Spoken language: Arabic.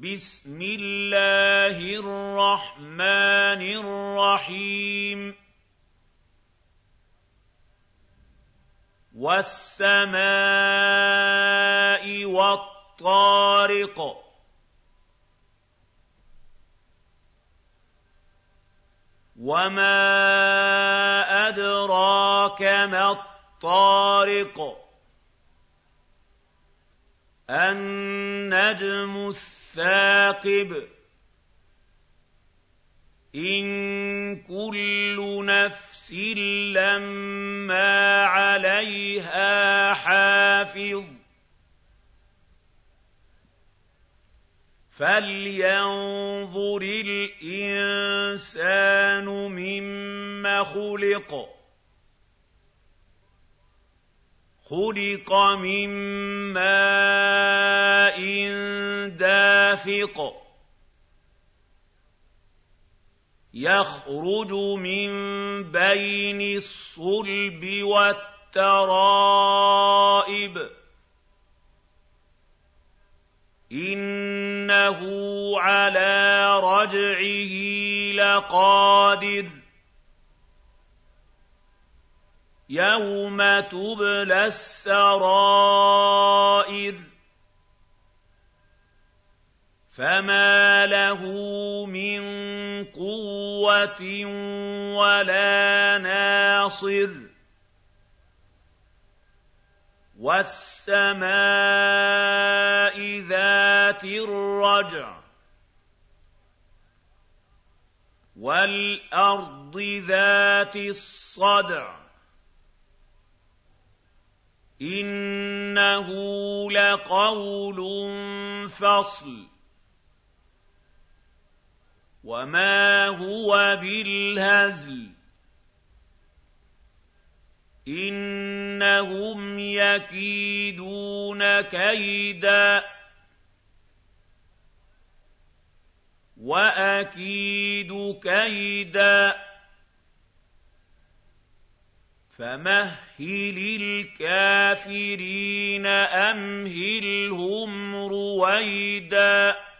بسم الله الرحمن الرحيم. والسماء والطارق. وما أدراك ما الطارق. النجم الثاقب إن كل نفس لما عليها حافظ. فلينظر الإنسان مم خلق. خلق من ماء دافق يخرج من بين الصلب والترائب. إِنَّهُ عَلَىٰ رَجْعِهِ لَقَادِرٌ. يَوْمَ تُبْلَى السَّرَائِرُ فَمَا لَهُ مِن قُوَّةٍ وَلَا نَاصِرٍ وَالسَّمَاءِ ذَاتِ الرَّجْعِ وَالْأَرْضِ ذَاتِ الصَّدْعِ إِنَّهُ لَقَوْلٌ فَصْلٌ وَمَا هُوَ بِالْهَزْلِ إِنَّهُمْ يَكِيدُونَ كَيْدًا وَأَكِيدُ كَيْدًا فَمَهِّلِ الْكَافِرِينَ أَمْهِلْهُمْ رُوَيْدًا